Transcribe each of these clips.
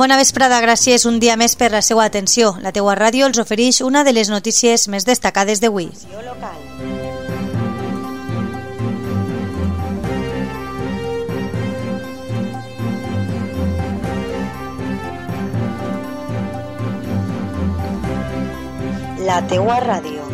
Bona vesprada, gràcies un dia més per la seva atenció. La teua ràdio els ofereix una de les notícies més destacades d'avui. La teua ràdio.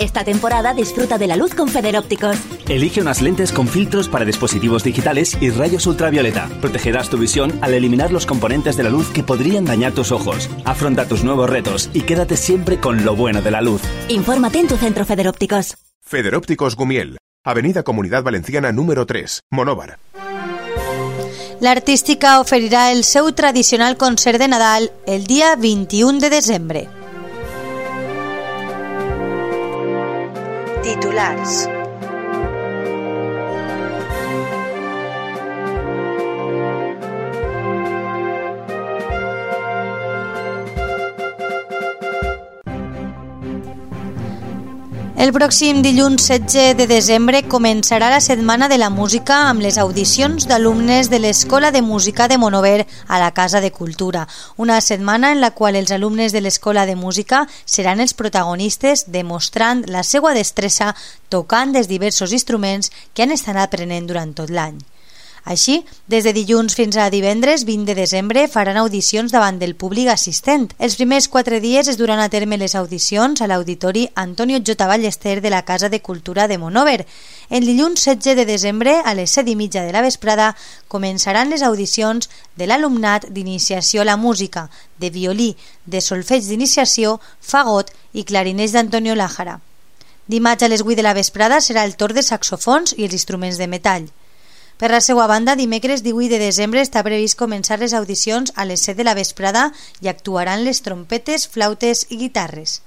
Esta temporada disfruta de la luz con Federópticos. Elige unas lentes con filtros para dispositivos digitales y rayos ultravioleta. Protegerás tu visión al eliminar los componentes de la luz que podrían dañar tus ojos. Afronta tus nuevos retos y quédate siempre con lo bueno de la luz. Infórmate en tu centro Federópticos. Federópticos Gumiel, Avenida Comunidad Valenciana número 3, Monóvar. L'Artística oferirà el seu tradicional concert de Nadal el dia 21 de desembre. Titulars. El pròxim dilluns 16 de desembre començarà la Setmana de la Música amb les audicions d'alumnes de l'Escola de Música de Monover a la Casa de Cultura. Una setmana en la qual els alumnes de l'Escola de Música seran els protagonistes demostrant la seva destressa tocant els diversos instruments que han estat aprenent durant tot l'any. Així, des de dilluns fins a divendres 20 de desembre faran audicions davant del públic assistent. Els primers quatre dies es duran a terme les audicions a l'auditori Antonio J. Ballester de la Casa de Cultura de Monover. El dilluns 16 de desembre, a les 7 i mitja de la vesprada, començaran les audicions de l'alumnat d'iniciació a la música, de violí, de solfeig d'iniciació, fagot i clarinets d'Antonio Lájara. Dimarts a les 8 de la vesprada serà el torn de saxofons i els instruments de metall. Per la seva banda, dimecres 18 de desembre està previst començar les audicions a les 7 de la vesprada i actuaran les trompetes, flautes i guitarres.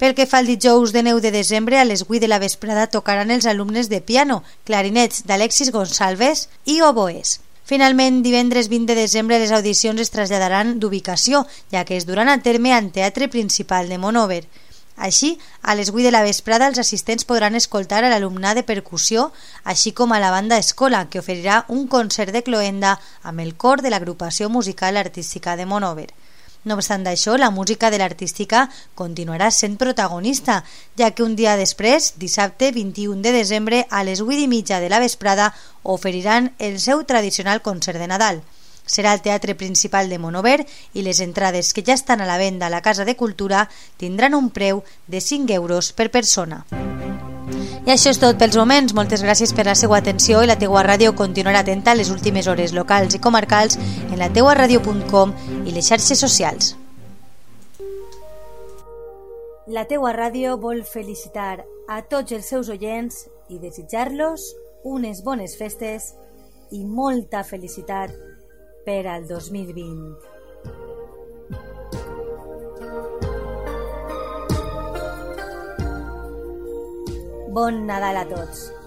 Pel que fa al dijous de 9 de desembre, a les 8 de la vesprada tocaran els alumnes de piano, clarinets d'Alexis Gonçalves i oboes. Finalment, divendres 20 de desembre les audicions es traslladaran d'ubicació, ja que es duran a terme al Teatre Principal de Monover. Així, a les 8 de la vesprada els assistents podran escoltar a l'alumnat de percussió, així com a la banda Escola, que oferirà un concert de cloenda amb el cor de l'agrupació musical artística de Monover. No obstant això, la música de l'artística continuarà sent protagonista, ja que un dia després, dissabte 21 de desembre, a les 8 i mitja de la vesprada, oferiran el seu tradicional concert de Nadal serà el teatre principal de Monover i les entrades que ja estan a la venda a la Casa de Cultura tindran un preu de 5 euros per persona. I això és tot pels moments. Moltes gràcies per la seva atenció i la teua ràdio continuarà atenta a les últimes hores locals i comarcals en la teua i les xarxes socials. La teua ràdio vol felicitar a tots els seus oients i desitjar-los unes bones festes i molta felicitat per al 2020. Bon Nadal a tots!